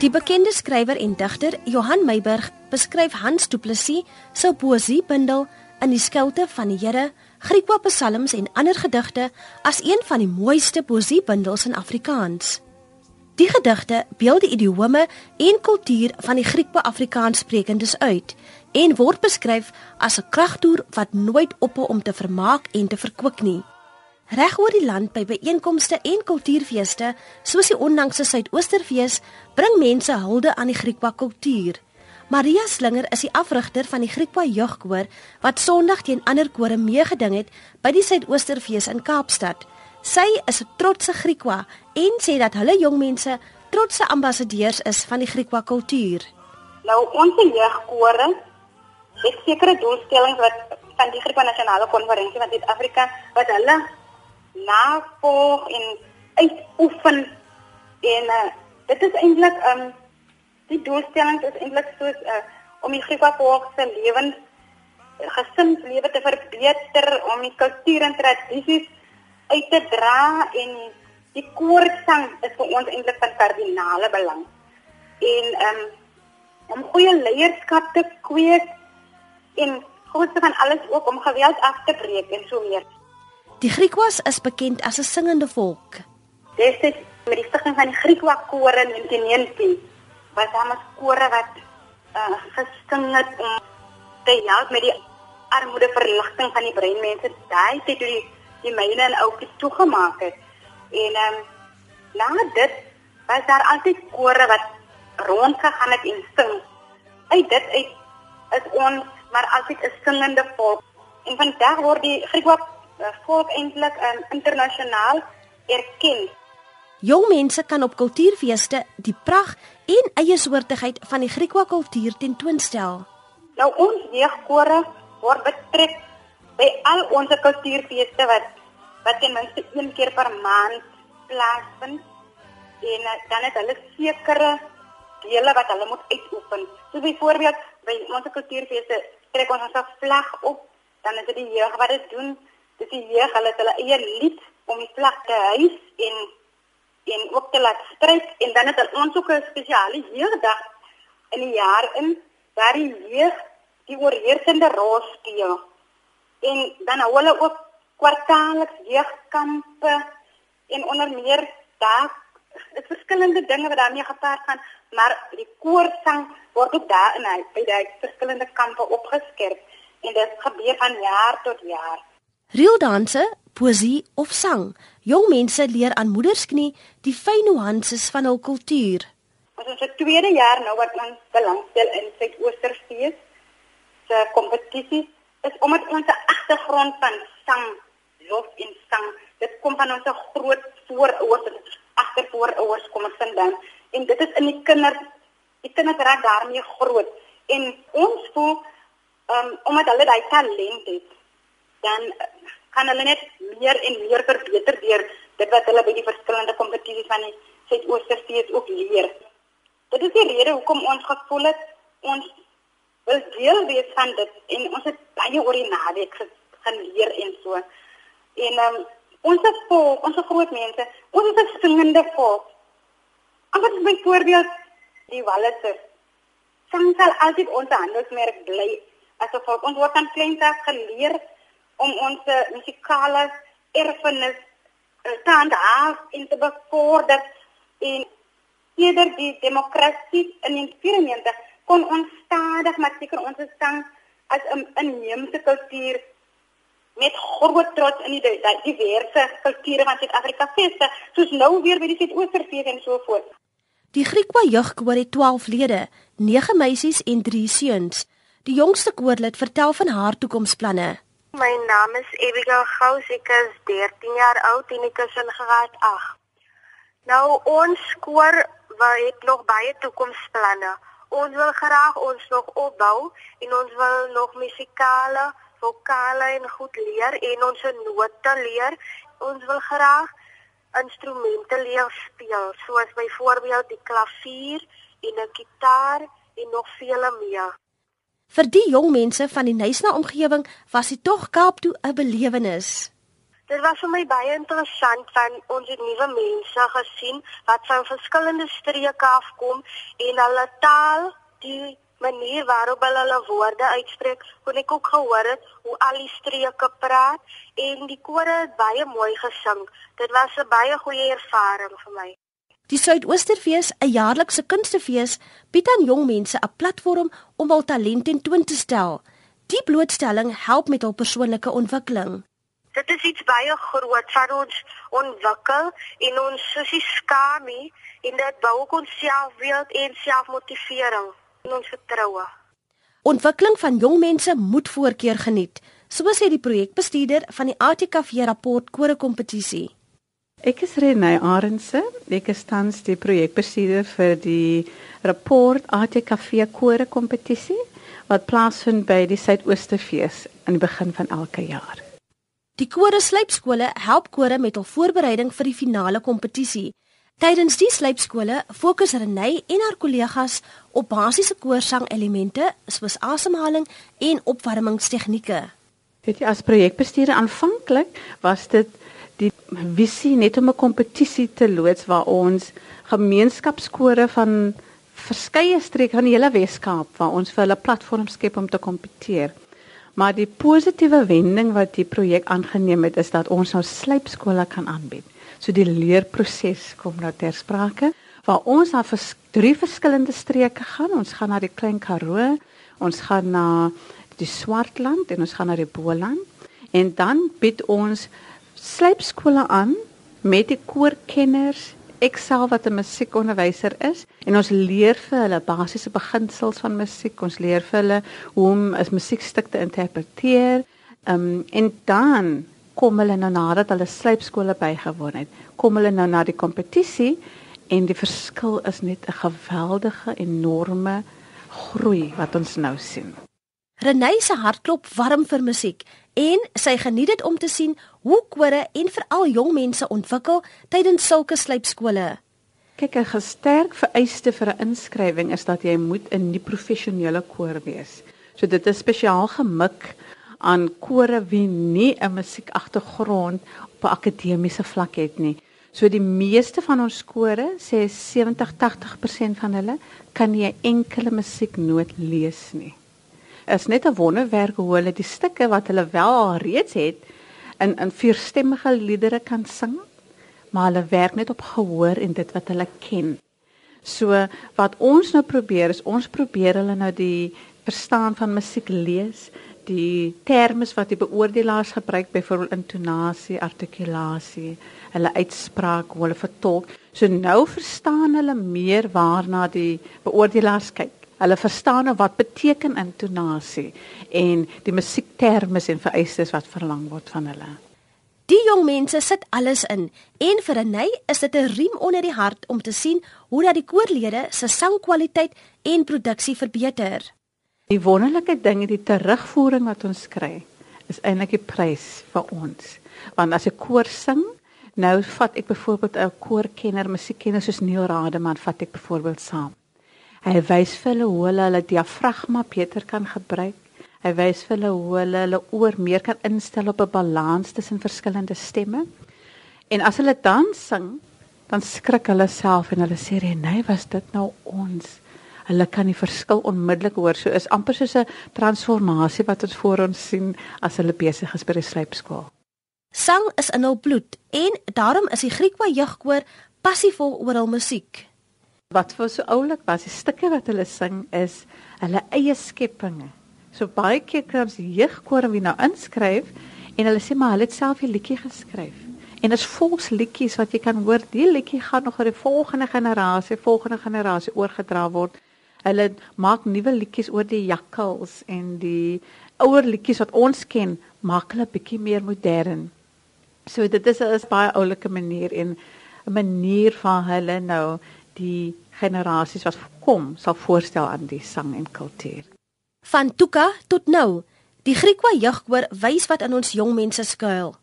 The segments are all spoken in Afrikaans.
Die bekende skrywer en digter Johan Meiburg beskryf Hans Du Plessis se poesiebundel In die skilte van die Here, Griekse psalms en ander gedigte as een van die mooiste poesiebundels in Afrikaans. Die gedigte beeld die idiome en kultuur van die Griekse-Afrikaans sprekendes uit en word beskryf as 'n kragtoer wat nooit ophou om te vermaak en te verkwik nie. Reg oor die land by byeenkomste en kultuurfeeste, soos die onlangse Suidoosterfees, bring mense hulde aan die Griekwa kultuur. Maria Slinger is die afrigter van die Griekwa jeugkoor wat Sondag teen ander kore meegeding het by die Suidoosterfees in Kaapstad. Sy is 'n trotse Griekwa en sê dat hulle jong mense trotse ambassadeurs is van die Griekwa kultuur. Nou ons jeugkore het sekere doelstellings wat van die Griekwa nasionale konferensie van Suid-Afrika wat hulle navolg en uitoefen en uh, dit is eintlik um die doelstelling is eintlik soos uh, om die Griekse volk se lewens gesinslewe te verbeter om die kultuur en tradisies uit te dra en die koorsang is vir ons eintlik van kardinale belang. En um om goeie leierskap te kweek en grootste van alles ook om geweld af te breek en so meer Die Griekwas is bekend as 'n singende volk. Destyds met die stigting van die Griekwa koor in 1919 was daar 'n koor wat uh, gesing het om te help met die armoedeverligting van die breinmense. Daai het die die myne en ouetjies toegemaak het. En ehm um, na dit was daar altyd kore wat rondgegaan het en sing. Uit dit uit is ons maar altyd 'n singende volk. En vandag word die Griekwa volk eintlik um, internasionaal erken. Jong mense kan op kultuurfeeste die pragt en eie soortigheid van die Griekse kultuur tentoonstel. Nou ons jeugkore word betrek by al ons kultuurfeeste wat wat ten minste een keer per maand plaasvind en uh, dan het hulle sekere dele wat hulle moet uitoefen. So byvoorbeeld by ons kultuurfeeste trek ons ons vlag op, dan is dit die jeug wat dit doen dis die jeug hulle het hulle eie lied om die vlag te hys en en ook te laat stryk en dan het ons ook 'n spesiale jeugdag in die jaar in waar die jeug die oorheersende rol speel. En dan hou hulle ook kwartaalliks jeugkampe en onder meer daar is verskillende dinge wat daarmee gepaard gaan, maar die koorsang word ook daar in by die verskillende kampe opgeskerp en dit gebeur van jaar tot jaar. Reeldanse, poesie of sang. Jong mense leer aan moedersknie die fyn nuances van hul kultuur. Ons is 'n tweede jaar nou wat ons belangstel in Suid-Oosterfees se kompetisie is omdat ons 'n agtergrond van sang, lof en sang. Dit kom van ons groot voorouers en agtervoorouers kom ons vandaan en dit is in die kinders die kinders raak daarmee groot en ons voel um, omdat hulle daai talent het dan kan hulle net meer en meer verbeter deur dit wat hulle by die verskillende kompetisies van die Suid-Oosterfees ook leer. Dit is die rede hoekom ons gevoel het ons wil deel wees van dit en ons het baie oor die naweek gaan leer en so. En um, ons is vol, ons is groot mense, ons is 'n singende volk. As jy byvoorbeeld die Wallese sang sal altyd ons handelsmerk bly as 'n volk. Ons word aan kleins af geleer om ons musikale erfenis eh, te handhaaf en te bevorder en eerder die demokrasie in 94 kon ons stadig maar seker ons sang as 'n inheemse kultuur met groot trots in die die diverse kulture van Suid-Afrika feste soos nou weer by die Suidoosterfees en so voort. Die Griekwa jeugkoor het 12 lede, 9 meisies en 3 seuns. Die jongste koorlid vertel van haar toekomsplanne. My naam is Abigail Gous, ek is 13 jaar oud en ek is in graad 8. Nou ons koor het nog baie toekomsplanne. Ons wil graag ons nog opbou en ons wil nog musikale, vokale en goed leer en ons note leer. Ons wil graag instrumente leer speel, soos byvoorbeeld die klavier en 'n gitaar en nog vele meer. Vir die jong mense van die Nysna omgewing was dit tog Kaap toe 'n belewenis. Dit was vir my baie interessant want ons het nuwe mense gesien wat van verskillende streke afkom en hulle taal, die manier waarop hulle hulle woorde uitspreek, kon ek ook gehoor het hoe al die streke praat en die kore het baie mooi gesing. Dit was 'n baie goeie ervaring vir my. Die Suidoosterfees, 'n jaarlikse kunstefees, bied aan jong mense 'n platform om hul talente toon te stel. Die blootstelling help met hul persoonlike ontwikkeling. Dit is iets baie groot wat ons ontwikkel en ons sussie skamie en dit bou ons selfbeeld en selfmotivering en ons vertroue. Ontwikkeling van jong mense moet voorkeur geniet, so sê die projekbestuurder van die ATKV rapport kore kompetisie. Ek is Renée Arendse, ek is tans die projekbestuurder vir die rapport ATKV kore kompetisie wat plaasvind by die Suidoosterfees aan die begin van elke jaar. Die kore slypskole help kore met hul voorbereiding vir die finale kompetisie. Tydens die slypskole fokus Renay en haar kollegas op basiese koorsang elemente soos asemhaling en opwarmingstegnieke. Weet jy as projekbestuurder aanvanklik was dit die visie net om 'n kompetisie te loods waar ons gemeenskapskore van verskeie streke van die hele Weskaap waar ons vir hulle platform skep om te kompeteer. Maar die positiewe wending wat die projek aangeneem het is dat ons nou slypskole kan aanbied. So die leerproses kom nou ter sprake waar ons na vers, drie verskillende streke gaan. Ons gaan na die Klein Karoo, ons gaan na die Swartland en ons gaan na die Boland. En dan bied ons slypskole aan met die koorkenners, ek self wat 'n musiekonderwyser is en ons leer vir hulle basiese beginsels van musiek. Ons leer vir hulle hoe om 'n musiekstuk te interpreteer. Ehm um, en dan kom hulle nou nadat hulle slypskole bygewoon het, kom hulle nou na die kompetisie en die verskil is net 'n geweldige enorme groei wat ons nou sien. Renée se hart klop warm vir musiek en sy geniet dit om te sien hoe kore en veral jong mense ontwikkel tydens sulke slypskole. Kyk, 'n gesterk vereiste vir 'n inskrywing is dat jy moet 'n nie professionele koor wees. So dit is spesiaal gemik aan kore wie nie 'n musiekagtergrond op 'n akademiese vlak het nie. So die meeste van ons kore, sê 70-80% van hulle, kan nie 'n enkele musieknoot lees nie. Is net 'n wonderwerk hoe hulle die stukke wat hulle wel al reeds het in in vierstemmige liedere kan sing, maar hulle werk net op gehoor en dit wat hulle ken. So wat ons nou probeer is ons probeer hulle nou die verstaan van musiek lees, die terme wat die beoordelaars gebruik byvoorbeeld intonasie, artikulasie, hulle uitspraak, hoe hulle vertolk. So nou verstaan hulle meer waarna die beoordelaars kyk. Hulle verstaan nou wat beteken intonasie en die musiekterme en vereistes wat verlang word van hulle. Die jong mense sit alles in en vir nei is dit 'n riem onder die hart om te sien hoe dat die koorlede se sangkwaliteit en produksie verbeter. Die wonderlike ding is die terugvoering wat ons kry is eintlik die prys vir ons. Want as 'n koor sing, nou vat ek byvoorbeeld 'n koorkenner, musiekkenner soos Neil Rademan vat ek byvoorbeeld saam. Hy wys vir hulle hoe hulle hulle diafragma beter kan gebruik. Hy wys vir hulle hoe hulle hulle oor meer kan instel op 'n balans tussen verskillende stemme. En as hulle dan sing, dan skrik hulle self en hulle sê, "Nee, was dit nou ons?" hulle kan die verskil onmiddellik hoor. So is amper soos 'n transformasie wat ons voor ons sien as hulle besig is by die slypskool. Sang is in hul bloed en daarom is die Griekwa jeugkoor passievol oor hul musiek. Wat vir so oulik was, die stukke wat hulle sing is hulle eie skepinge. So baie keer kry ons jeugkoor wie nou inskryf en hulle sê maar hulle het self die liedjie geskryf. En dit is vols liedjies wat jy kan hoor. Die liedjie gaan nog aan die volgende generasie, volgende generasie oorgedra word. Hulle maak nuwe liedjies oor die jakkals en die ouer liedjies wat ons ken, maak hulle bietjie meer modern. So dit is 'n baie oulike manier en 'n manier van hulle nou die generasies wat kom sal voorstel aan die sang en kultuur. Van Tuka tot nou, die Griekwa jeugkoor wys wat in ons jong mense skuil.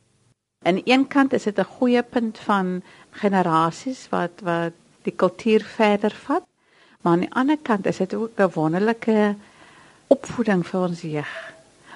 Aan een kant is dit 'n goeie punt van generasies wat wat die kultuur verder vat. Maar aan die ander kant is dit ook 'n wonderlike opvoeding vir ons jeug.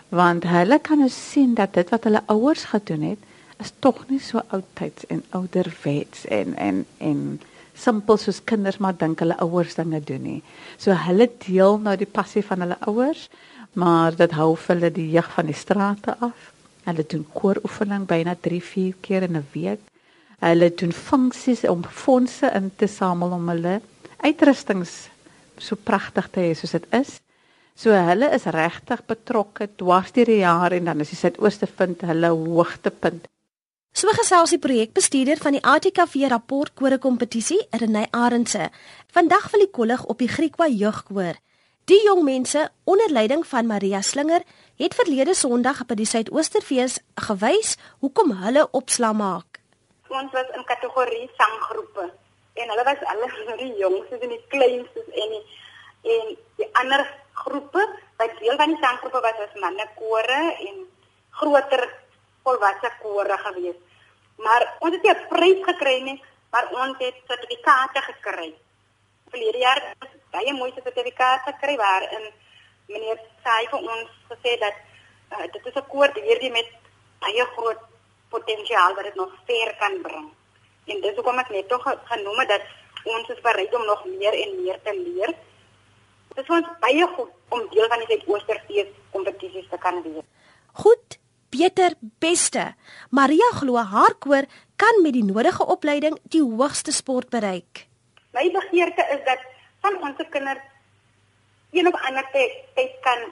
Want hulle kan nou sien dat dit wat hulle ouers gedoen het, is tog nie so oudtyds en ouderwets en en en simpel soos kinders maar dink hulle ouers dinge doen nie. So hulle deel nou die passie van hulle ouers, maar dit hou hulle die jeug van die strate af. Hulle doen kooroefening byna 3-4 keer in 'n week. Hulle doen funksies om fondse in te samel om hulle uitrustings so pragtig te hê soos dit is. So hulle is regtig betrokke dwars deur die jaar en dan is die Suidooste vind hulle hoogtepunt. So gesels die projekbestuurder van die ATKV rapport kore kompetisie, Renay Arendse. Vandag wil die kollig op die Griekwa jeugkoor. Die jong mense onder leiding van Maria Slinger het verlede Sondag by die Suidoosterfees gewys hoekom hulle opsla maak. Ons was in kategorie sanggroepe en hulle was al die jongstes en die kleinstes en die, en die ander groepe, wat deel van die sanggroepe was as manne kore en groter volwasse kore gewees. Maar ons het nie 'n prys gekry nie, maar ons het sertifikate gekry. Verlede jaar het baie mooi sertifikate gekry waarin meneer Sai vir ons gesê dat uh, dit is 'n koor hierdie met baie groot potensiaal wat dit nog ver kan bring. En dis hoekom ek net tog genoem het dat ons is bereid om nog meer en meer te leer. Dit is ons baie goed om deel van die Suid-Oosterfees kompetisies te kan wees. Goed, beter, beste. Maria glo haar koor kan met die nodige opleiding die hoogste sport bereik. My begeerte is dat van ons kinders een of ander tyd kan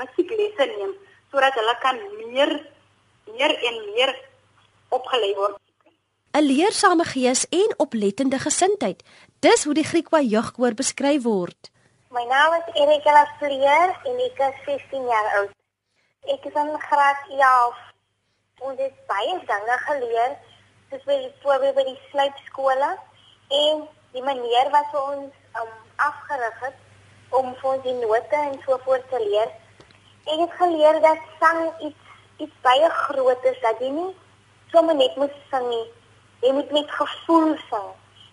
musieklesse neem sodat hulle kan meer meer en meer opgelei word. 'n Leersame gees en oplettende gesindheid. Dis hoe die Griekwa jeugkoor beskryf word. My naam is Erika Fleer en ek is 16 jaar oud. Ek is in graad 11. Ons het baie dinge geleer, soos by voorbeeld by die sluipskole en die manier wat vir ons um, afgerig het om vir ons die note en so voort te leer. Ek het geleer dat sang iets iets baie groot is dat jy nie sommer net moet sing nie. Jy moet met gevoel sing.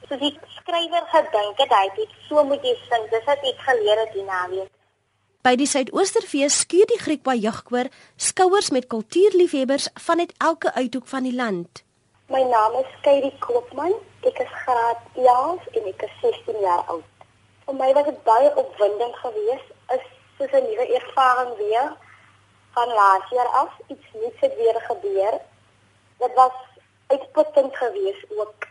So die skrywer gedink het hy het so moet jy sing. Dis wat ek geleer het hier naweek. By die Suidoosterfees skuur die Griekwa jeugkoor skouers met kultuurliefhebbers vanuit elke uithoek van die land. My naam is Katie Koopman. Ek is graad 11 en ek is 16 jaar oud. Vir my was dit baie opwindend geweest. Is soos 'n nuwe ervaring weer van laas jaar af iets nuuts het weer gebeur. Dit was uitputtend geweest ook.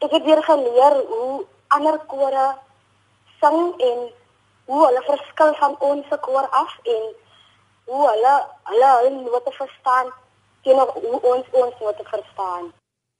Ek het weer geleer hoe ander kore sing en hoe hulle verskil van ons koor af en hoe hulle hulle hulle note verstaan teenoor hoe ons ons note verstaan.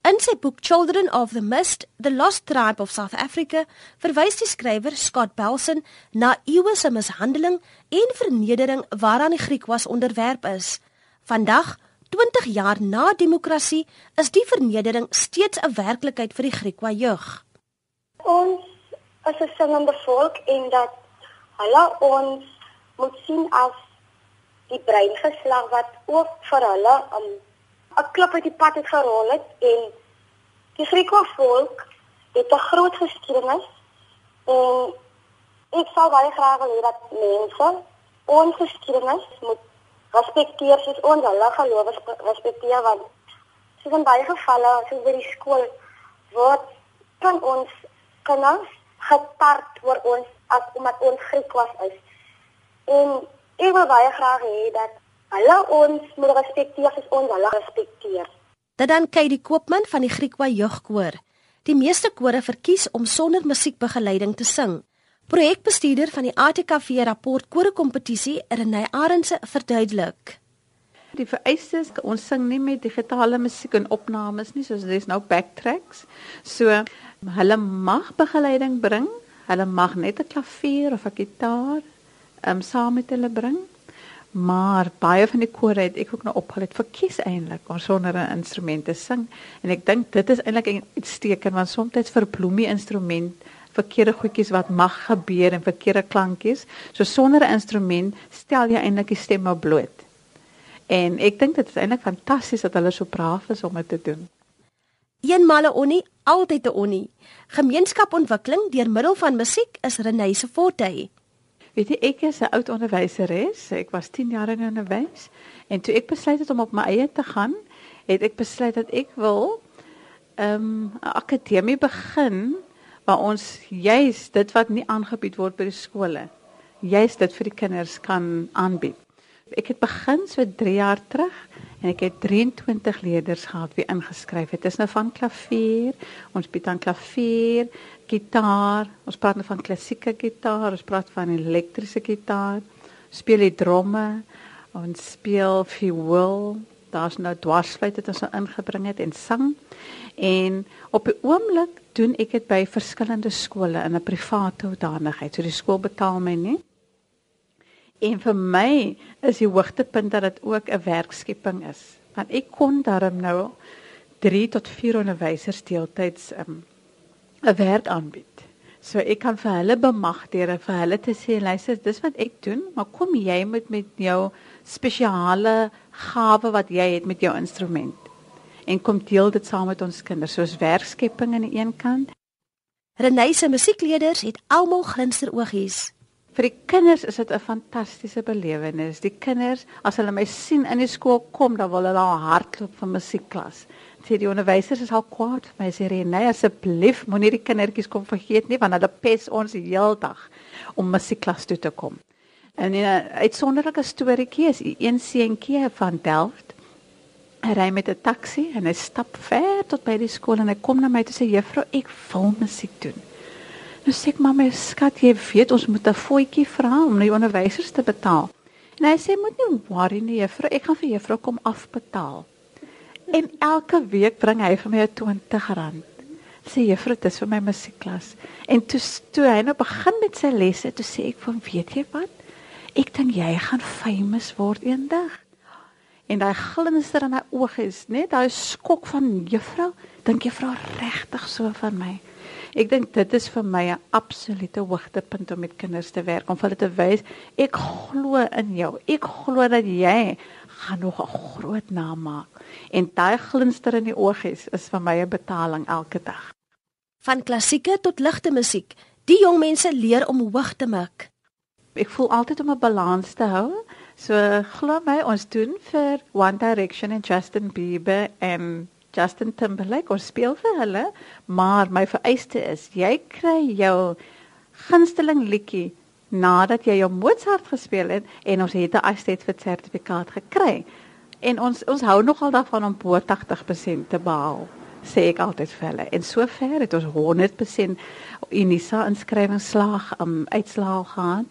In sy boek Children of the Mist: The Lost Tribe of South Africa, verwys die skrywer Scott Belson na eeue se mishandeling en vernedering waaraan die Griekwas onderwerp is. Vandag, 20 jaar na demokrasie, is die vernedering steeds 'n werklikheid vir die Griekwa jeug. Ons as 'n singende volk en dat hulle ons moet sien as die breingeslag wat ook vir hulle um, 'n klop uit die pad het gerol het en die Griekse volk het 'n groot geskiedenis en ek sou baie graag wil hê dat mense ons geskiedenis moet respekteer soos ons hulle geloof respekteer want soos in baie gevalle soos by die skool word kan ons kinders getart oor ons as omdat ons Griekwas is. En ek wil baie graag hê dat hulle ons moet respekteer as ons hulle respekteer. Dit dan kyk die koopman van die Griekwa jeugkoor. Die meeste kore verkies om sonder musiekbegeleiding te sing. Projekbestuurder van die ATKV rapport kore kompetisie, Renay Arendse, verduidelik. Die vereistes, ons sing nie met digitale musiek en opnames nie, soos dis nou backtracks. So hulle mag begeleiding bring, Hulle mag net 'n klavier of 'n gitaar um, saam met hulle bring. Maar baie van die kore het ek ook nou opgeleid vir kies eintlik om sonder 'n instrument te sing en ek dink dit is eintlik iets teken want soms vir bloemie instrument verkeerde goedjies wat mag gebeur en verkeerde klankies. So sonder 'n instrument stel jy eintlik die stemme bloot. En ek dink dit is eintlik fantasties dat hulle so braaf is om dit te doen. Eenmal 'n onnie, altyd 'n onnie. Gemeenskapontwikkeling deur middel van musiek is Renée se forte. Weet jy, ek is 'n oud onderwyseres. Ek was 10 jaar in onderwys en toe ek besluit het om op my eie te gaan, het ek besluit dat ek wil ehm um, 'n akademie begin waar ons juis dit wat nie aangebied word by die skole, juis dit vir die kinders kan aanbied. Ek het begin so 3 jaar terug en ek het 23 leerders gehad wie ingeskryf het. Dit is nou van klavier, ons bied dan klavier, gitaar, ons praat nou van klassieke gitaar, ons praat van elektriese gitaar, speel die dromme, ons speel viool, daar's nou dwarsfluit wat ons nou ingebring het en sang. En op die oomblik doen ek dit by verskillende skole in 'n private hoedanigheid. So die skool betaal my nie. En vir my is die hoogtepunt dat dit ook 'n werkskepping is. Want ek kon daarom nou 3 tot 4 onderwysers deeltyds um, 'n werk aanbied. So ek kan vir hulle bemagtig vir hulle te sê luister, dis wat ek doen, maar kom jy met met jou spesiale gawe wat jy het met jou instrument en kom deel dit saam met ons kinders soos werkskepping aan die een kant. Renée se musiekleerders het almal glinsteroogies. Vir die kinders is dit 'n fantastiese belewenis. Die kinders, as hulle my sien in die skool kom, dan wil hulle hardloop vir musiekklas. Sê die onderwysers is al kwaad vir my sê Renée, asseblief moenie die kindertjies kom vergeet nie want hulle pes ons die hele dag om musiekklas toe te kom. En 'n uitsonderlike storieetjie is een seentjie van Delft. Hy ry met 'n taxi en hy stap ver tot by die skool en hy kom na my toe sê juffrou, ek wil musiek doen. Nou sê ek maar my skat, jy weet ons moet 'n voetjie vra om die onderwysers te betaal. En hy sê moet nie worry nie juffrou, ek gaan vir juffrou kom afbetaal. En elke week bring hy vir my 'n 20 rand. Sê juffrou, dit is vir my musiekklas. En toe toe hy nou begin met sy lesse, toe sê ek van weet jy wat? Ek dink jy gaan famous word eendag. En daai glinster in my oë is net daai skok van juffrou, dink juffrou regtig so van my. Ek dink dit is vir my 'n absolute hoogtepunt om met kinders te werk, om hulle te wys ek glo in jou. Ek glo dat jy gaan nog 'n groot naam maak. En daai glinster in die oë is, is vir my 'n betaling elke dag. Van klassieke tot ligte musiek, die jong mense leer om hoog te mik ek voel altyd om 'n balans te hou. So glo my ons doen vir One Direction en Justin Bieber en Justin Timberlake ons speel vir hulle, maar my vereiste is jy kry jou gunsteling liedjie nadat jy jou Mozart gespeel het en ons het 'n Astet vir sertifikaat gekry. En ons ons hou nogal daarvan om bo 80% te behaal sê ek altyd vir hulle. En sover het ons 100% Unisa inskrywingsslag um uitslaag gehad.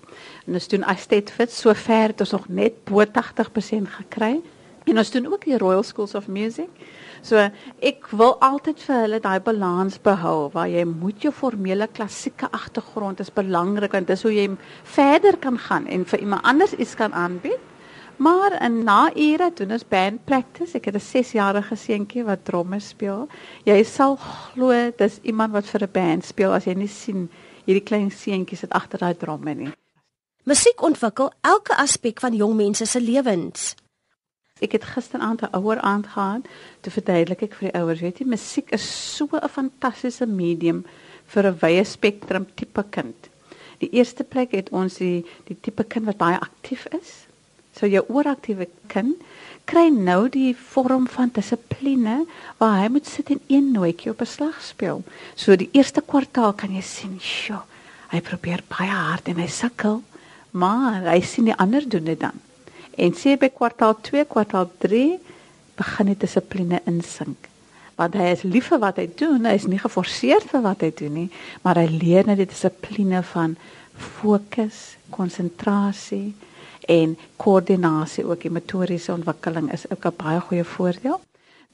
En ons doen Astet Fit sover het ons nog net bo 80% gekry. En ons doen ook die Royal Schools of Music. So ek wil altyd vir hulle daai balans behou waar jy moet jou formele klassieke agtergrond is belangrik want dis hoe jy verder kan gaan en vir iemand anders iets kan aanbied. Maar in na ure doen ons band practice. Ek het 'n 6-jarige seentjie wat tromme speel. Jy sal glo dis iemand wat vir 'n band speel as jy nie sien hierdie klein seentjie sit agter daai tromme nie. Musiek ontwikkel elke aspek van jong mense se lewens. Ek het gisteraand 'n ouer aand gehad te verduidelik ek vir die ouers, weet jy, musiek is so 'n fantastiese medium vir 'n wye spektrum tipe kind. Die eerste plek het ons die die tipe kind wat baie aktief is So jou ooraktiewe kind kry nou die vorm van dissipline waar hy moet sit en een nootjie op 'n slag speel. So die eerste kwartaal kan jy sien, sjoe, hy probeer baie hard en hy sukkel, maar hy sien die ander doen dit dan. En sê by kwartaal 2, kwartaal 3 begin die dissipline insink. Want hy is lief vir wat hy doen, hy is nie geforseer vir wat hy doen nie, maar hy leer net die dissipline van fokus, konsentrasie, en koördinasie ook die motoriese ontwikkeling is ook 'n baie goeie voordeel.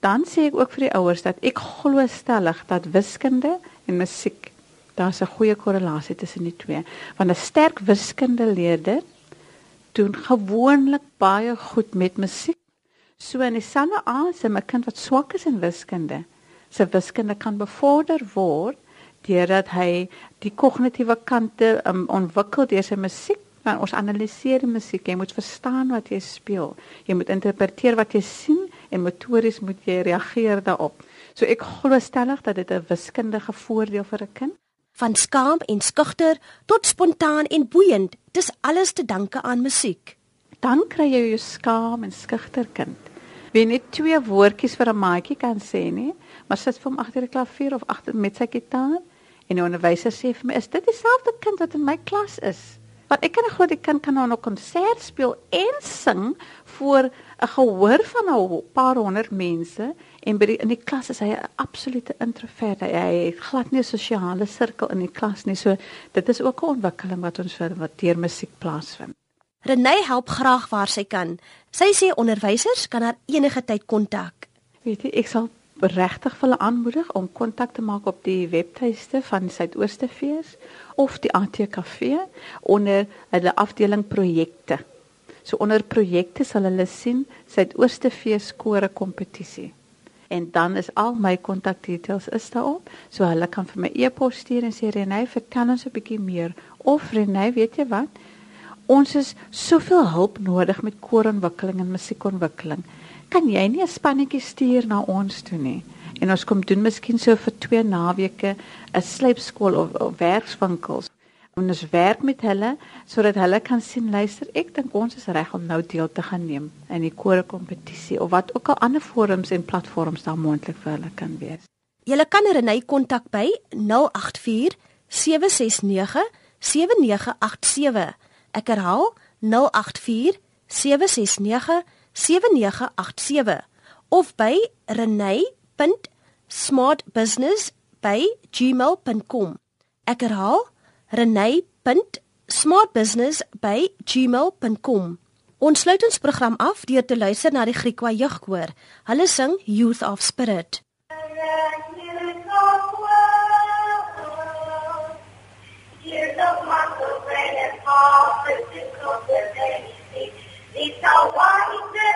Dan sê ek ook vir die ouers dat ek glo stellig dat wiskunde en musiek daar's 'n goeie korrelasie tussen die twee. Want 'n sterk wiskundeleerder doen gewoonlik baie goed met musiek. So in dieselfde asem 'n kind wat swak is in wiskunde, sy wiskunde kan bevorder word deurdat hy die kognitiewe kante um, ontwikkel deur sy musiek Want ons analiseer die musiek. Jy moet verstaan wat jy speel. Jy moet interpreteer wat jy sien en motories moet jy reageer daarop. So ek glo stellig dat dit 'n wiskundige voordeel vir 'n kind. Van skaam en skugter tot spontaan en boeiend, dis alles te danke aan musiek. Dan kry jy jou skaam en skugter kind wie net twee woordjies vir 'n maatjie kan sê nie, maar sit vir hom agter die klavier of agter met sy gitaar en die onderwyser sê vir my, "Is dit dieselfde kind wat in my klas is?" Want ek kan glo die kind kan nou 'n konsert speel en sing voor 'n gehoor van 'n paar honderd mense en by die, in die klas is hy 'n absolute introvert. Hy, hy het glad nie 'n sosiale sirkel in die klas nie. So dit is ook 'n ontwikkeling wat ons vir wat deur musiek plaasvind. Renée help graag waar sy kan. Sy sê onderwysers kan haar enige tyd kontak. Weet jy, ek sal regtig vir hulle aanmoedig om kontak te maak op die webtuiste van Suidoostefees of die ATKV onder hulle afdeling projekte. So onder projekte sal hulle sien Suidoostefees skore kompetisie. En dan is al my kontakdetails is daarop. So hulle kan vir my e-pos stuur en sê Renée, vertel ons 'n bietjie meer of Renée, weet jy wat? Ons is soveel hulp nodig met koorontwikkeling en musiekontwikkeling. Kan jy nie 'n spannetjie stuur na ons toe nie? En ons kom doen miskien so vir twee naweke 'n sleepskool of, of werkswinkels en ons werk met hulle sodat hulle kan sien luister ek dink ons is reg om nou deel te gaan neem in die kore kompetisie of wat ook al ander forums en platforms daar moontlik vir hulle kan wees. Jy kan Renay kontak by 084 769 7987. Ek herhaal 084 769 7987 of by renay.smartbusiness@gmail.com. Ek herhaal 084 renay.smartbusiness@gmail.com. Ons sluit ons program af deur te luister na die Griekwa jeugkoor. Hulle sing Youth of Spirit. It's a